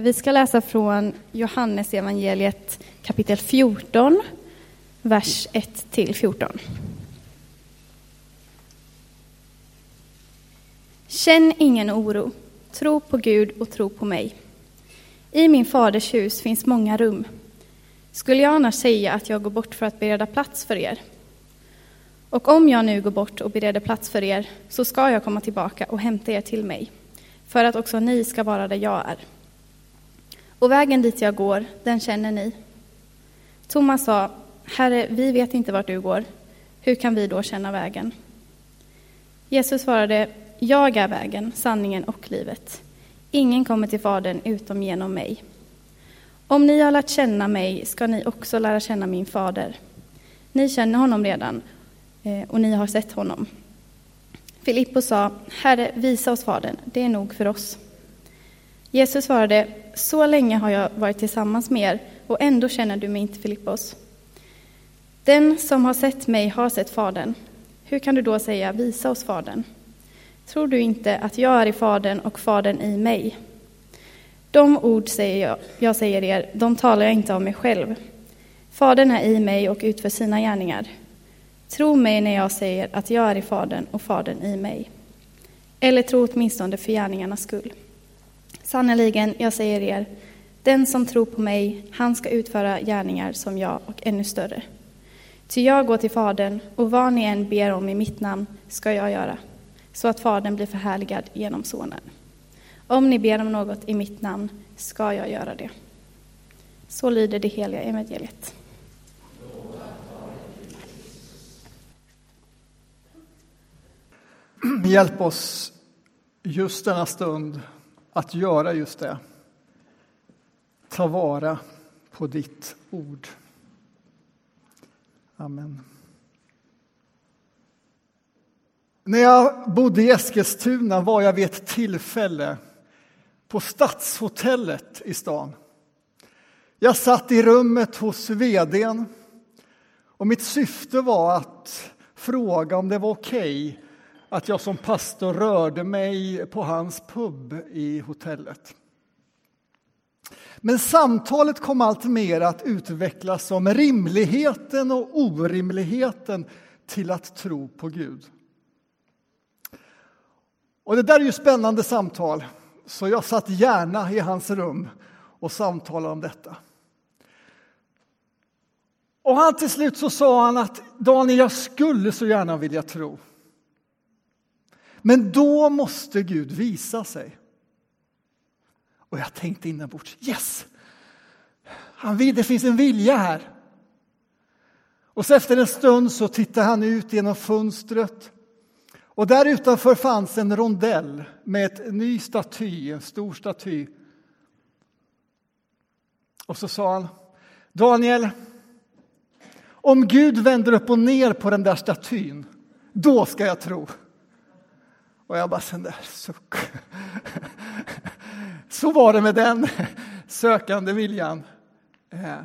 Eh, vi ska läsa från Johannes evangeliet kapitel 14, vers 1 till 14. Känn ingen oro. Tro på Gud och tro på mig. I min faders hus finns många rum. Skulle jag annars säga att jag går bort för att bereda plats för er? Och om jag nu går bort och bereder plats för er, så ska jag komma tillbaka och hämta er till mig, för att också ni ska vara där jag är. Och vägen dit jag går, den känner ni. Thomas sa, Herre, vi vet inte vart du går. Hur kan vi då känna vägen? Jesus svarade, jag är vägen, sanningen och livet. Ingen kommer till Fadern utom genom mig. Om ni har lärt känna mig ska ni också lära känna min fader. Ni känner honom redan eh, och ni har sett honom. Filippos sa, Herre, visa oss Fadern, det är nog för oss. Jesus svarade, så länge har jag varit tillsammans med er och ändå känner du mig inte, Filippos. Den som har sett mig har sett Fadern. Hur kan du då säga, visa oss Fadern? Tror du inte att jag är i Fadern och Fadern i mig? De ord säger jag, jag säger er, de talar jag inte av mig själv. Fadern är i mig och utför sina gärningar. Tro mig när jag säger att jag är i Fadern och Fadern i mig. Eller tro åtminstone för gärningarnas skull. Sannerligen, jag säger er, den som tror på mig, han ska utföra gärningar som jag och ännu större. Ty jag går till Fadern, och vad ni än ber om i mitt namn ska jag göra, så att Fadern blir förhärligad genom Sonen. Om ni ber om något i mitt namn ska jag göra det. Så lyder det heliga evangeliet. Hjälp oss just denna stund att göra just det. Ta vara på ditt ord. Amen. När jag bodde i Eskilstuna var jag vid ett tillfälle på Stadshotellet i stan. Jag satt i rummet hos vdn och mitt syfte var att fråga om det var okej okay att jag som pastor rörde mig på hans pub i hotellet. Men samtalet kom allt mer att utvecklas om rimligheten och orimligheten till att tro på Gud. Och det där är ju spännande samtal, så jag satt gärna i hans rum och samtalade om detta. Och han till slut så sa han att Daniel, jag skulle så gärna vilja tro. Men då måste Gud visa sig. Och jag tänkte inombords, yes! Han vill, det finns en vilja här. Och så efter en stund så tittade han ut genom fönstret. Och där utanför fanns en rondell med en ny staty, en stor staty. Och så sa han, Daniel, om Gud vänder upp och ner på den där statyn, då ska jag tro. Och jag bara, sen där suck. Så var det med den sökande viljan. Eh.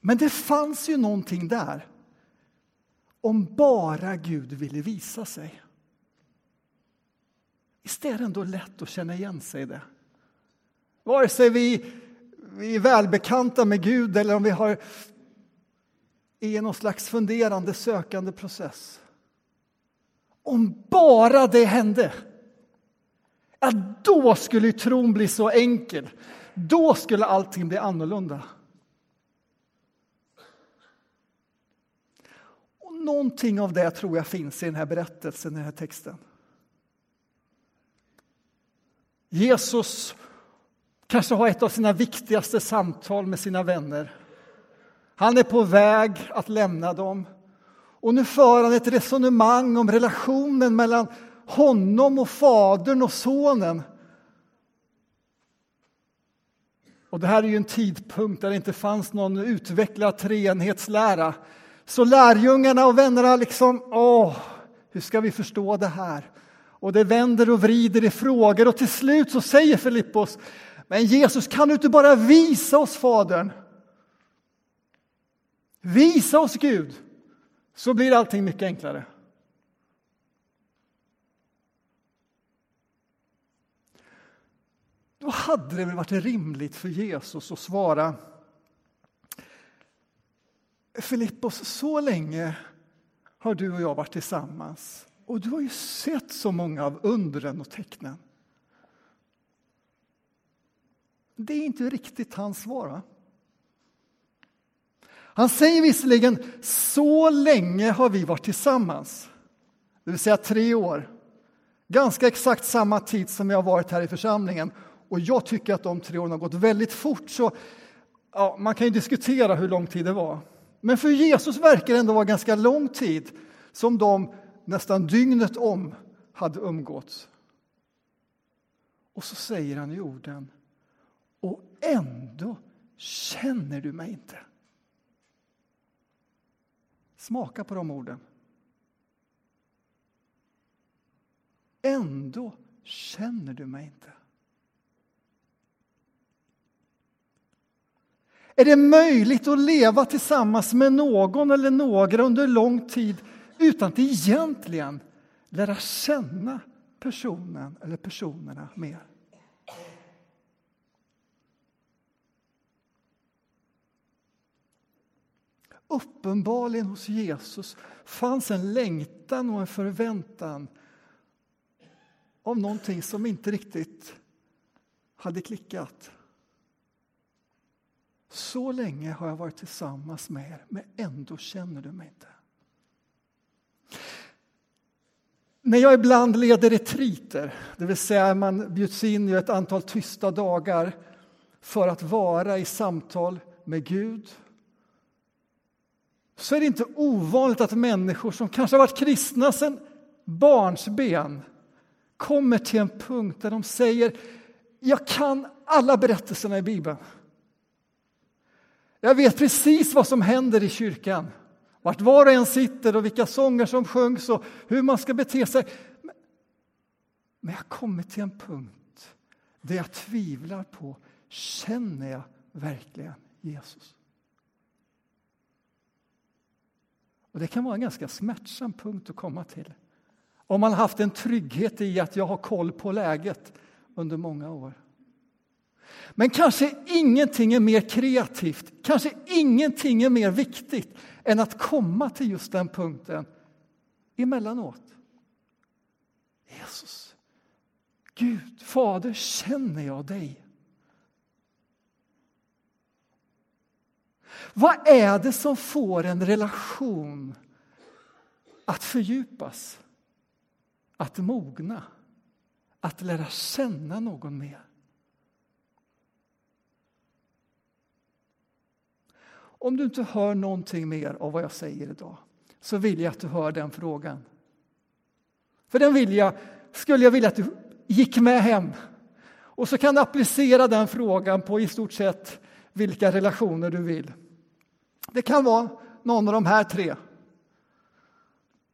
Men det fanns ju någonting där. Om bara Gud ville visa sig. Visst är det ändå lätt att känna igen sig i det? Vare sig vi, vi är välbekanta med Gud eller om vi har i någon slags funderande, sökande process. Om bara det hände, ja, då skulle tron bli så enkel. Då skulle allting bli annorlunda. Och någonting av det tror jag finns i den här berättelsen, i den här texten. Jesus kanske har ett av sina viktigaste samtal med sina vänner. Han är på väg att lämna dem. Och nu för han ett resonemang om relationen mellan honom och Fadern och Sonen. Och det här är ju en tidpunkt där det inte fanns någon utvecklad treenhetslära. Så lärjungarna och vännerna liksom, åh, hur ska vi förstå det här? Och det vänder och vrider i frågor och till slut så säger Filippos, men Jesus kan du inte bara visa oss Fadern? Visa oss Gud så blir allting mycket enklare. då hade det väl varit rimligt för Jesus att svara Filippos, så länge har du och jag varit tillsammans och du har ju sett så många av undren och tecknen. Det är inte riktigt hans svar. Va? Han säger visserligen så länge har vi varit tillsammans, det vill säga tre år. Ganska exakt samma tid som vi har varit här i församlingen. Och jag tycker att de tre åren har gått väldigt fort, så ja, man kan ju diskutera hur lång tid det var. Men för Jesus verkar det ändå vara ganska lång tid som de nästan dygnet om hade umgåtts. Och så säger han i orden, och ändå känner du mig inte. Smaka på de orden. Ändå känner du mig inte. Är det möjligt att leva tillsammans med någon eller några under lång tid utan att egentligen lära känna personen eller personerna mer? Uppenbarligen hos Jesus fanns en längtan och en förväntan av någonting som inte riktigt hade klickat. Så länge har jag varit tillsammans med er, men ändå känner du mig inte. När jag ibland leder retriter, det vill säga man bjuds in i ett antal tysta dagar för att vara i samtal med Gud så är det inte ovanligt att människor som kanske har varit kristna sedan barnsben kommer till en punkt där de säger jag kan alla berättelserna i Bibeln. Jag vet precis vad som händer i kyrkan, vart var och en sitter och vilka sånger som sjungs och hur man ska bete sig. Men jag kommer till en punkt där jag tvivlar på, känner jag verkligen Jesus? Och Det kan vara en ganska smärtsam punkt att komma till om man har haft en trygghet i att jag har koll på läget under många år. Men kanske ingenting är mer kreativt, kanske ingenting är mer viktigt än att komma till just den punkten emellanåt. Jesus, Gud, Fader, känner jag dig? Vad är det som får en relation att fördjupas, att mogna, att lära känna någon mer? Om du inte hör någonting mer av vad jag säger idag så vill jag att du hör den frågan. För den vill jag, skulle jag vilja att du gick med hem och så kan du applicera den frågan på i stort sett vilka relationer du vill. Det kan vara någon av de här tre.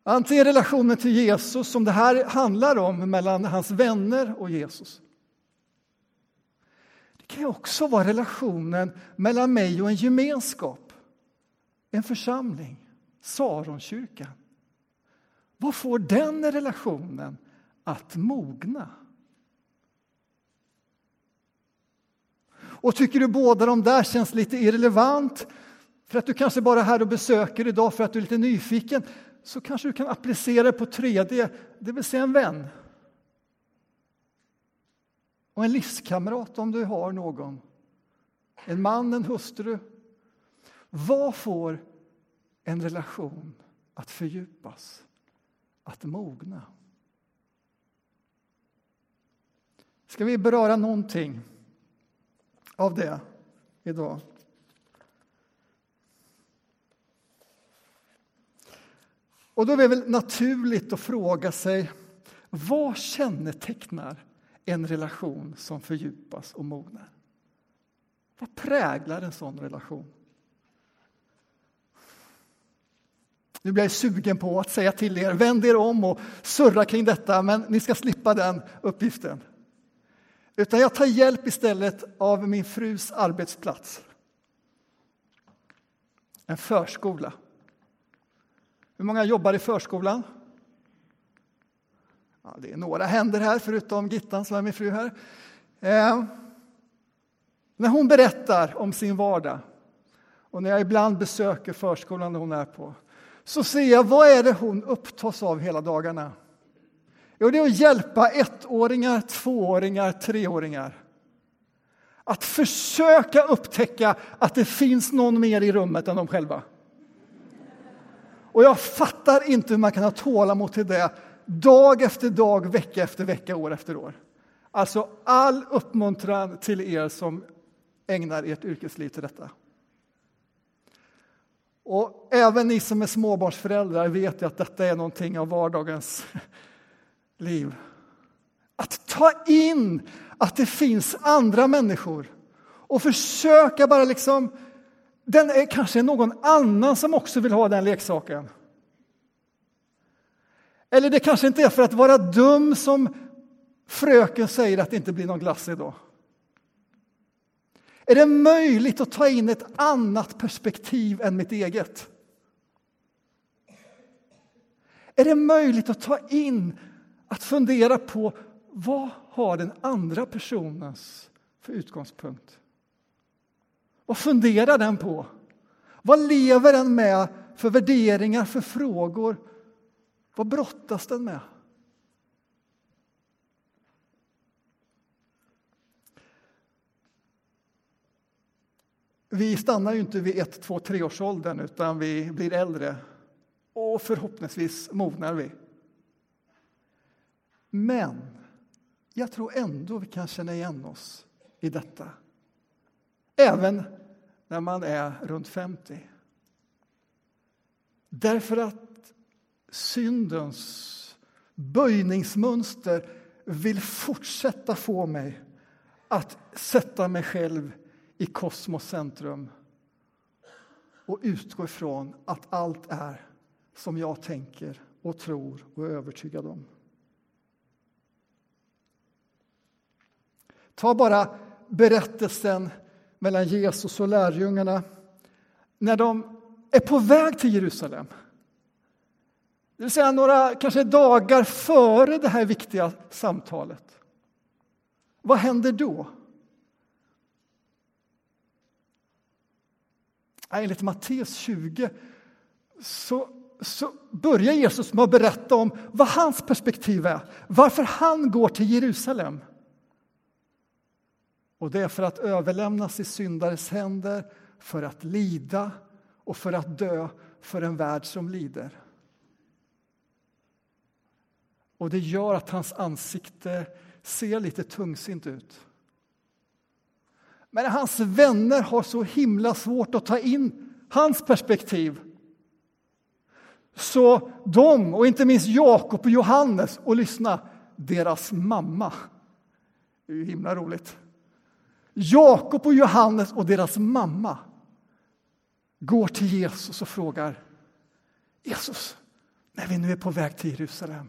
Antingen relationen till Jesus, som det här handlar om mellan hans vänner och Jesus. Det kan också vara relationen mellan mig och en gemenskap, en församling, Saronkyrkan. Vad får den relationen att mogna? Och tycker du båda de där känns lite irrelevant för att du kanske bara är här och besöker idag för att du är lite nyfiken så kanske du kan applicera det på tredje, det vill säga en vän. Och en livskamrat om du har någon. En man, en hustru. Vad får en relation att fördjupas, att mogna? Ska vi beröra någonting av det idag? Och då är det väl naturligt att fråga sig vad kännetecknar en relation som fördjupas och mognar? Vad präglar en sån relation? Nu blir jag sugen på att säga till er, vänd er om och surra kring detta, men ni ska slippa den uppgiften. Utan jag tar hjälp istället av min frus arbetsplats. En förskola. Hur många jobbar i förskolan? Ja, det är några händer här, förutom Gittan som är min fru här. Eh, När hon berättar om sin vardag och när jag ibland besöker förskolan hon är på så ser jag vad är det hon upptas av hela dagarna. Jo, det är att hjälpa ettåringar, tvååringar, treåringar att försöka upptäcka att det finns någon mer i rummet än de själva. Och jag fattar inte hur man kan ha tålamod till det dag efter dag, vecka efter vecka, år efter år. Alltså all uppmuntran till er som ägnar ert yrkesliv till detta. Och även ni som är småbarnsföräldrar vet ju att detta är någonting av vardagens liv. Att ta in att det finns andra människor och försöka bara liksom... Den är kanske någon annan som också vill ha den leksaken. Eller det kanske inte är för att vara dum som fröken säger att det inte blir någon glass idag. Är det möjligt att ta in ett annat perspektiv än mitt eget? Är det möjligt att ta in, att fundera på vad har den andra personens för utgångspunkt? Vad funderar den på? Vad lever den med för värderingar, för frågor? Vad brottas den med? Vi stannar ju inte vid ett, två, treårsåldern utan vi blir äldre och förhoppningsvis mognar vi. Men jag tror ändå vi kan känna igen oss i detta. Även när man är runt 50. Därför att syndens böjningsmönster vill fortsätta få mig att sätta mig själv i kosmos centrum och utgå ifrån att allt är som jag tänker och tror och är övertygad om. Ta bara berättelsen mellan Jesus och lärjungarna när de är på väg till Jerusalem. Det vill säga några kanske dagar före det här viktiga samtalet. Vad händer då? Enligt Matteus 20 så, så börjar Jesus med att berätta om vad hans perspektiv är, varför han går till Jerusalem. Och det är för att överlämnas i syndares händer, för att lida och för att dö för en värld som lider. Och det gör att hans ansikte ser lite tungsint ut. Men hans vänner har så himla svårt att ta in hans perspektiv. Så de, och inte minst Jakob och Johannes, och lyssna, deras mamma. Det är ju himla roligt. Jakob och Johannes och deras mamma går till Jesus och frågar Jesus, när vi nu är på väg till Jerusalem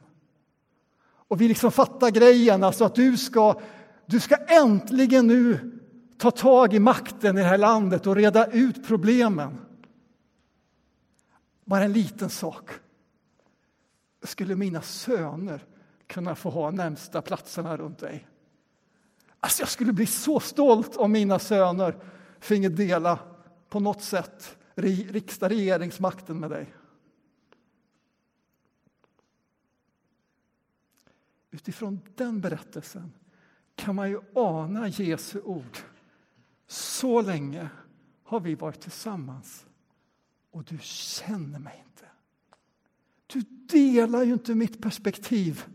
och vi liksom fattar grejen, alltså att du ska, du ska äntligen nu ta tag i makten i det här landet och reda ut problemen. Bara en liten sak. Skulle mina söner kunna få ha närmsta platserna runt dig? Alltså jag skulle bli så stolt om mina söner finge dela på något sätt riksdag regeringsmakten med dig. Utifrån den berättelsen kan man ju ana Jesu ord. Så länge har vi varit tillsammans och du känner mig inte. Du delar ju inte mitt perspektiv.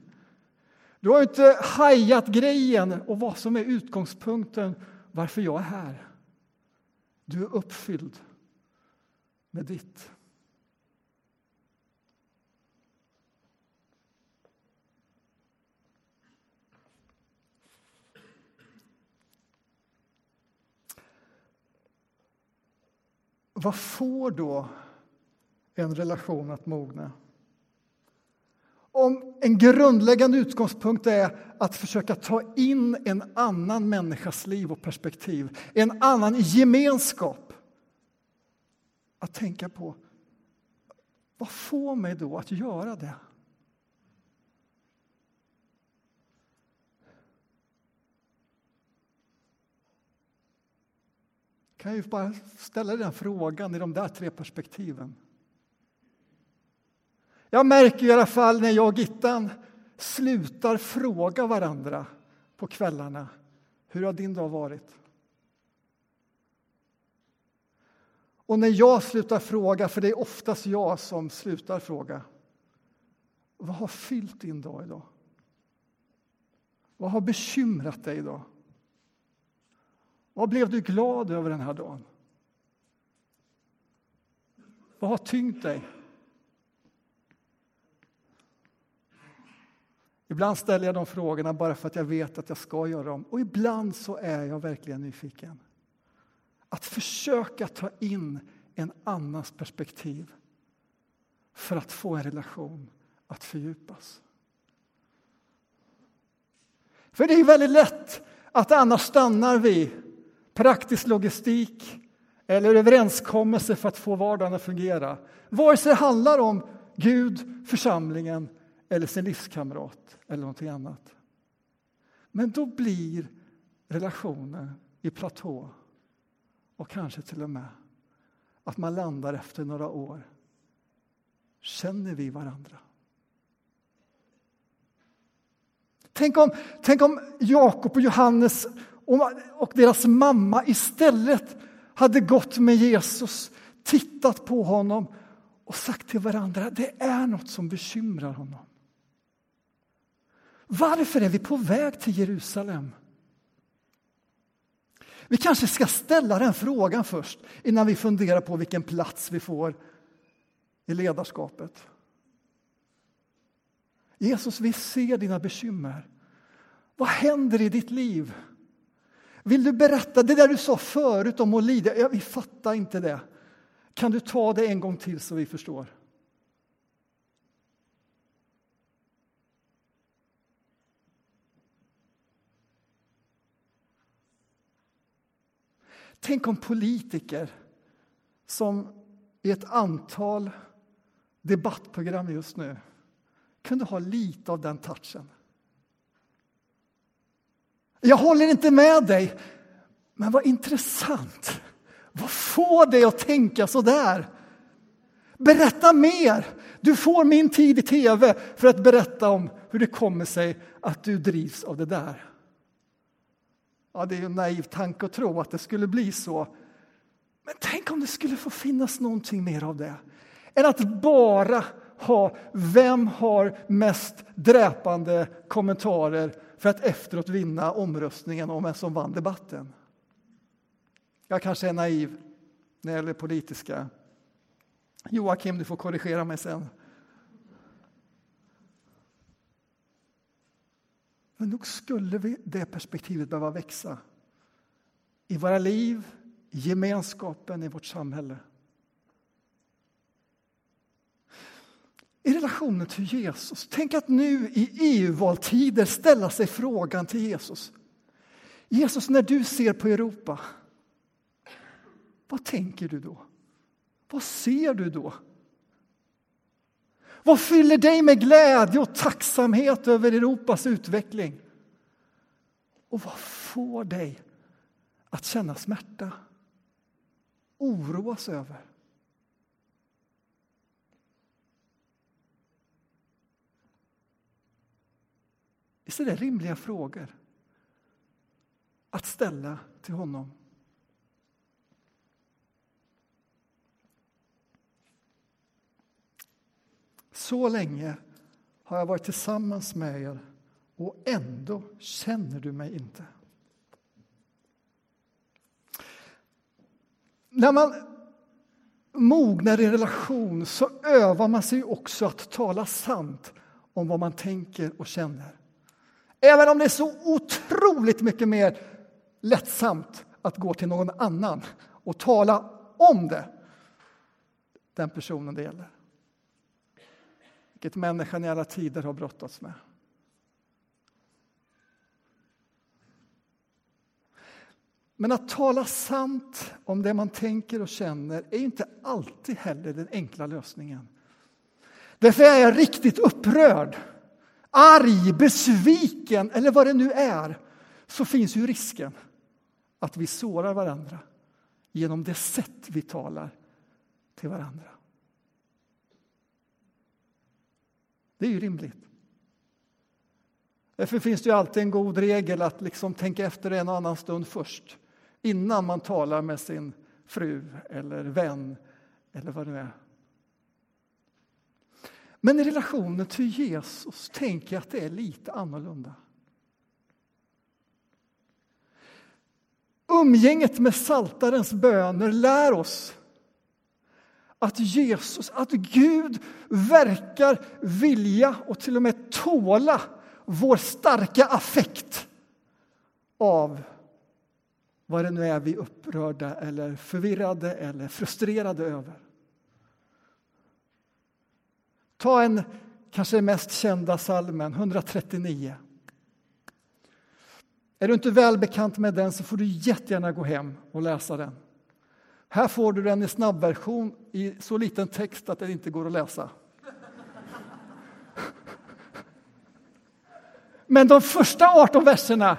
Du har inte hajat grejen och vad som är utgångspunkten varför jag är här. Du är uppfylld med ditt. Vad får då en relation att mogna? Om en grundläggande utgångspunkt är att försöka ta in en annan människas liv och perspektiv, en annan gemenskap. Att tänka på, vad får mig då att göra det? Kan ju bara ställa den frågan i de där tre perspektiven. Jag märker i alla fall när jag och Gittan slutar fråga varandra på kvällarna. Hur har din dag varit? Och när jag slutar fråga, för det är oftast jag som slutar fråga. Vad har fyllt din dag idag? Vad har bekymrat dig idag? Vad blev du glad över den här dagen? Vad har tyngt dig? Ibland ställer jag de frågorna bara för att jag vet att jag ska göra dem. Och ibland så är jag verkligen nyfiken. Att försöka ta in en annans perspektiv för att få en relation att fördjupas. För det är väldigt lätt att annars stannar vi praktisk logistik eller överenskommelse för att få vardagen att fungera. Vare sig det handlar om Gud, församlingen eller sin livskamrat eller någonting annat. Men då blir relationen i platå och kanske till och med att man landar efter några år. Känner vi varandra? Tänk om, tänk om Jakob och Johannes och deras mamma istället hade gått med Jesus, tittat på honom och sagt till varandra det är något som bekymrar honom. Varför är vi på väg till Jerusalem? Vi kanske ska ställa den frågan först innan vi funderar på vilken plats vi får i ledarskapet. Jesus, vi ser dina bekymmer. Vad händer i ditt liv? Vill du berätta det där du sa förut om att lida? Ja, vi fattar inte det. Kan du ta det en gång till så vi förstår? Tänk om politiker som i ett antal debattprogram just nu kunde ha lite av den touchen. Jag håller inte med dig, men vad intressant. Vad får dig att tänka så där? Berätta mer! Du får min tid i tv för att berätta om hur det kommer sig att du drivs av det där. Ja, det är en naiv tanke att tro att det skulle bli så. Men tänk om det skulle få finnas någonting mer av det än att bara ha vem har mest dräpande kommentarer för att efteråt vinna omröstningen om vem som vann debatten. Jag kanske är naiv när det gäller politiska. Joakim, du får korrigera mig sen. Men nog skulle vi det perspektivet behöva växa i våra liv, i gemenskapen, i vårt samhälle. I relationen till Jesus, tänk att nu i EU-valtider ställa sig frågan till Jesus. Jesus, när du ser på Europa, vad tänker du då? Vad ser du då? Vad fyller dig med glädje och tacksamhet över Europas utveckling? Och vad får dig att känna smärta? Oroas över? Visst är det rimliga frågor att ställa till honom? Så länge har jag varit tillsammans med er och ändå känner du mig inte. När man mognar i en relation så övar man sig också att tala sant om vad man tänker och känner. Även om det är så otroligt mycket mer lättsamt att gå till någon annan och tala om det, den personen det gäller vilket människan i alla tider har brottats med. Men att tala sant om det man tänker och känner är inte alltid heller den enkla lösningen. Därför är jag riktigt upprörd, arg, besviken eller vad det nu är så finns ju risken att vi sårar varandra genom det sätt vi talar till varandra. Det är ju rimligt. Därför finns det ju alltid en god regel att liksom tänka efter en och annan stund först innan man talar med sin fru eller vän eller vad det nu är. Men i relationen till Jesus tänker jag att det är lite annorlunda. Umgänget med saltarens böner lär oss att Jesus, att Gud verkar vilja och till och med tåla vår starka affekt av vad det nu är vi är upprörda eller förvirrade eller frustrerade över. Ta en kanske mest kända salmen, 139. Är du inte väl bekant med den så får du jättegärna gå hem och läsa den. Här får du den i snabbversion i så liten text att det inte går att läsa. Men de första 18 verserna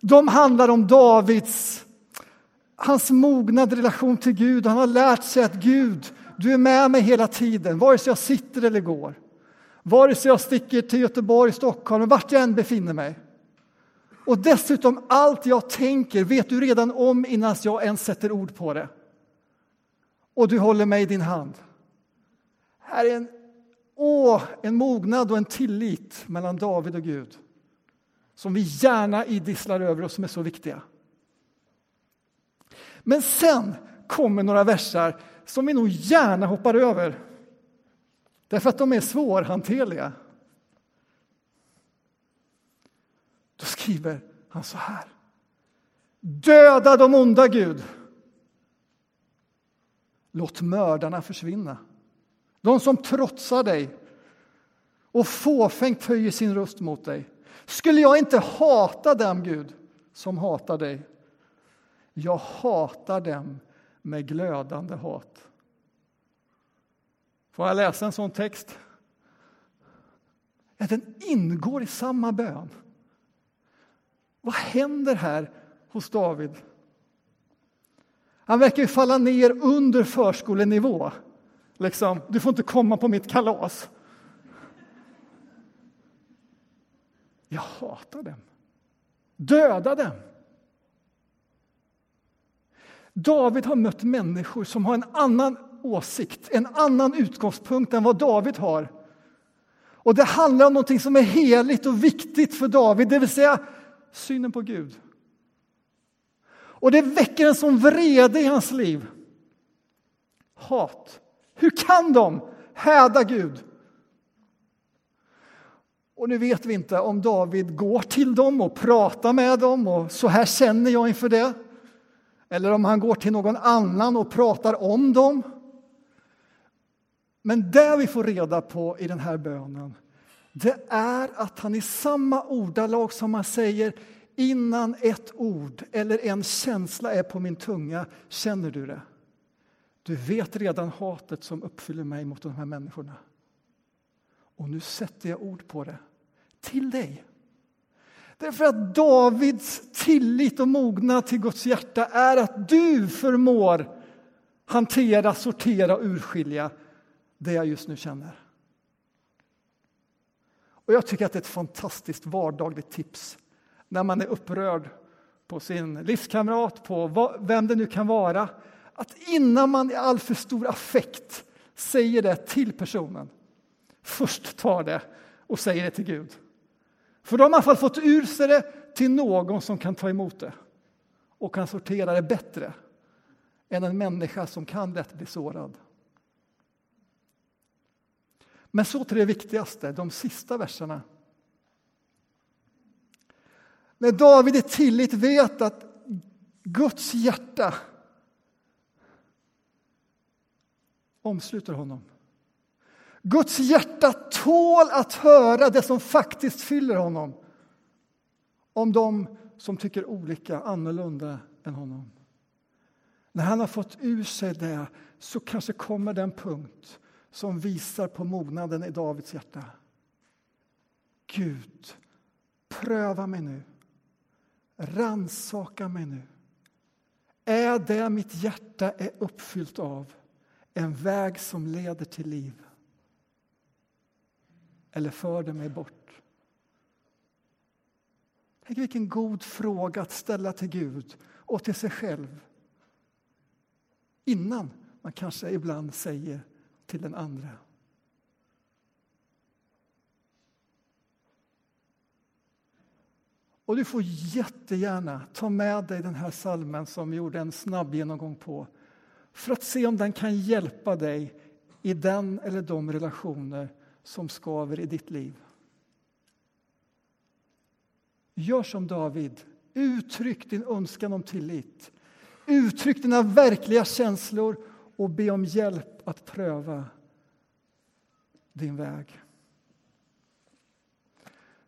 de handlar om Davids hans mognad relation till Gud. Han har lärt sig att Gud, du är med mig hela tiden, vare sig jag sitter eller går. Vare sig jag sticker till Göteborg, Stockholm, vart jag än befinner mig. Och dessutom, allt jag tänker vet du redan om innan jag ens sätter ord på det. Och du håller mig i din hand. Här är en, åh, en mognad och en tillit mellan David och Gud som vi gärna idisslar över och som är så viktiga. Men sen kommer några versar som vi nog gärna hoppar över därför att de är svårhanterliga. Då skriver han så här. Döda de onda, Gud. Låt mördarna försvinna. De som trotsar dig och fåfängt höjer sin röst mot dig. Skulle jag inte hata dem, Gud, som hatar dig? Jag hatar dem med glödande hat. Får jag läsa en sån text? Ja, den ingår i samma bön. Vad händer här hos David? Han verkar ju falla ner under förskolenivå. Liksom, du får inte komma på mitt kalas. Jag hatar dem. Döda dem. David har mött människor som har en annan åsikt, en annan utgångspunkt än vad David har. Och det handlar om något som är heligt och viktigt för David, det vill säga synen på Gud. Och det väcker en sån vrede i hans liv. Hat. Hur kan de häda Gud? Och nu vet vi inte om David går till dem och pratar med dem och så här känner jag inför det. Eller om han går till någon annan och pratar om dem. Men det vi får reda på i den här bönen det är att han i samma ordalag som han säger innan ett ord eller en känsla är på min tunga, känner du det? Du vet redan hatet som uppfyller mig mot de här människorna. Och nu sätter jag ord på det, till dig. Därför att Davids tillit och mognad till Guds hjärta är att du förmår hantera, sortera och urskilja det jag just nu känner. Och Jag tycker att det är ett fantastiskt vardagligt tips när man är upprörd på sin livskamrat, på vem det nu kan vara att innan man i all för stor affekt säger det till personen först tar det och säger det till Gud. För då har man i alla fall fått ur sig det till någon som kan ta emot det och kan sortera det bättre än en människa som kan lätt bli sårad. Men så till det viktigaste, de sista verserna. När David i tillit vet att Guds hjärta omsluter honom. Guds hjärta tål att höra det som faktiskt fyller honom om de som tycker olika, annorlunda än honom. När han har fått ur sig det så kanske kommer den punkt som visar på mognaden i Davids hjärta. Gud, pröva mig nu. Ransaka mig nu. Är det mitt hjärta är uppfyllt av en väg som leder till liv? Eller för det mig bort? Tänk vilken god fråga att ställa till Gud och till sig själv innan man kanske ibland säger till den andra. Och du får jättegärna ta med dig den här salmen som vi gjorde en snabb genomgång på för att se om den kan hjälpa dig i den eller de relationer som skaver i ditt liv. Gör som David. Uttryck din önskan om tillit. Uttryck dina verkliga känslor och be om hjälp att pröva din väg.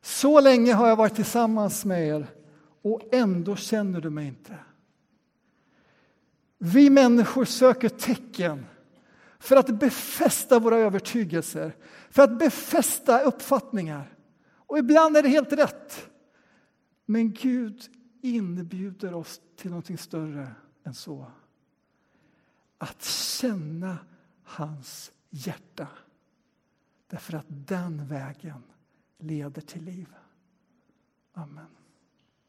Så länge har jag varit tillsammans med er och ändå känner du mig inte. Vi människor söker tecken för att befästa våra övertygelser, för att befästa uppfattningar. Och ibland är det helt rätt. Men Gud inbjuder oss till någonting större än så. Att känna hans hjärta. Därför att den vägen leder till liv. Amen.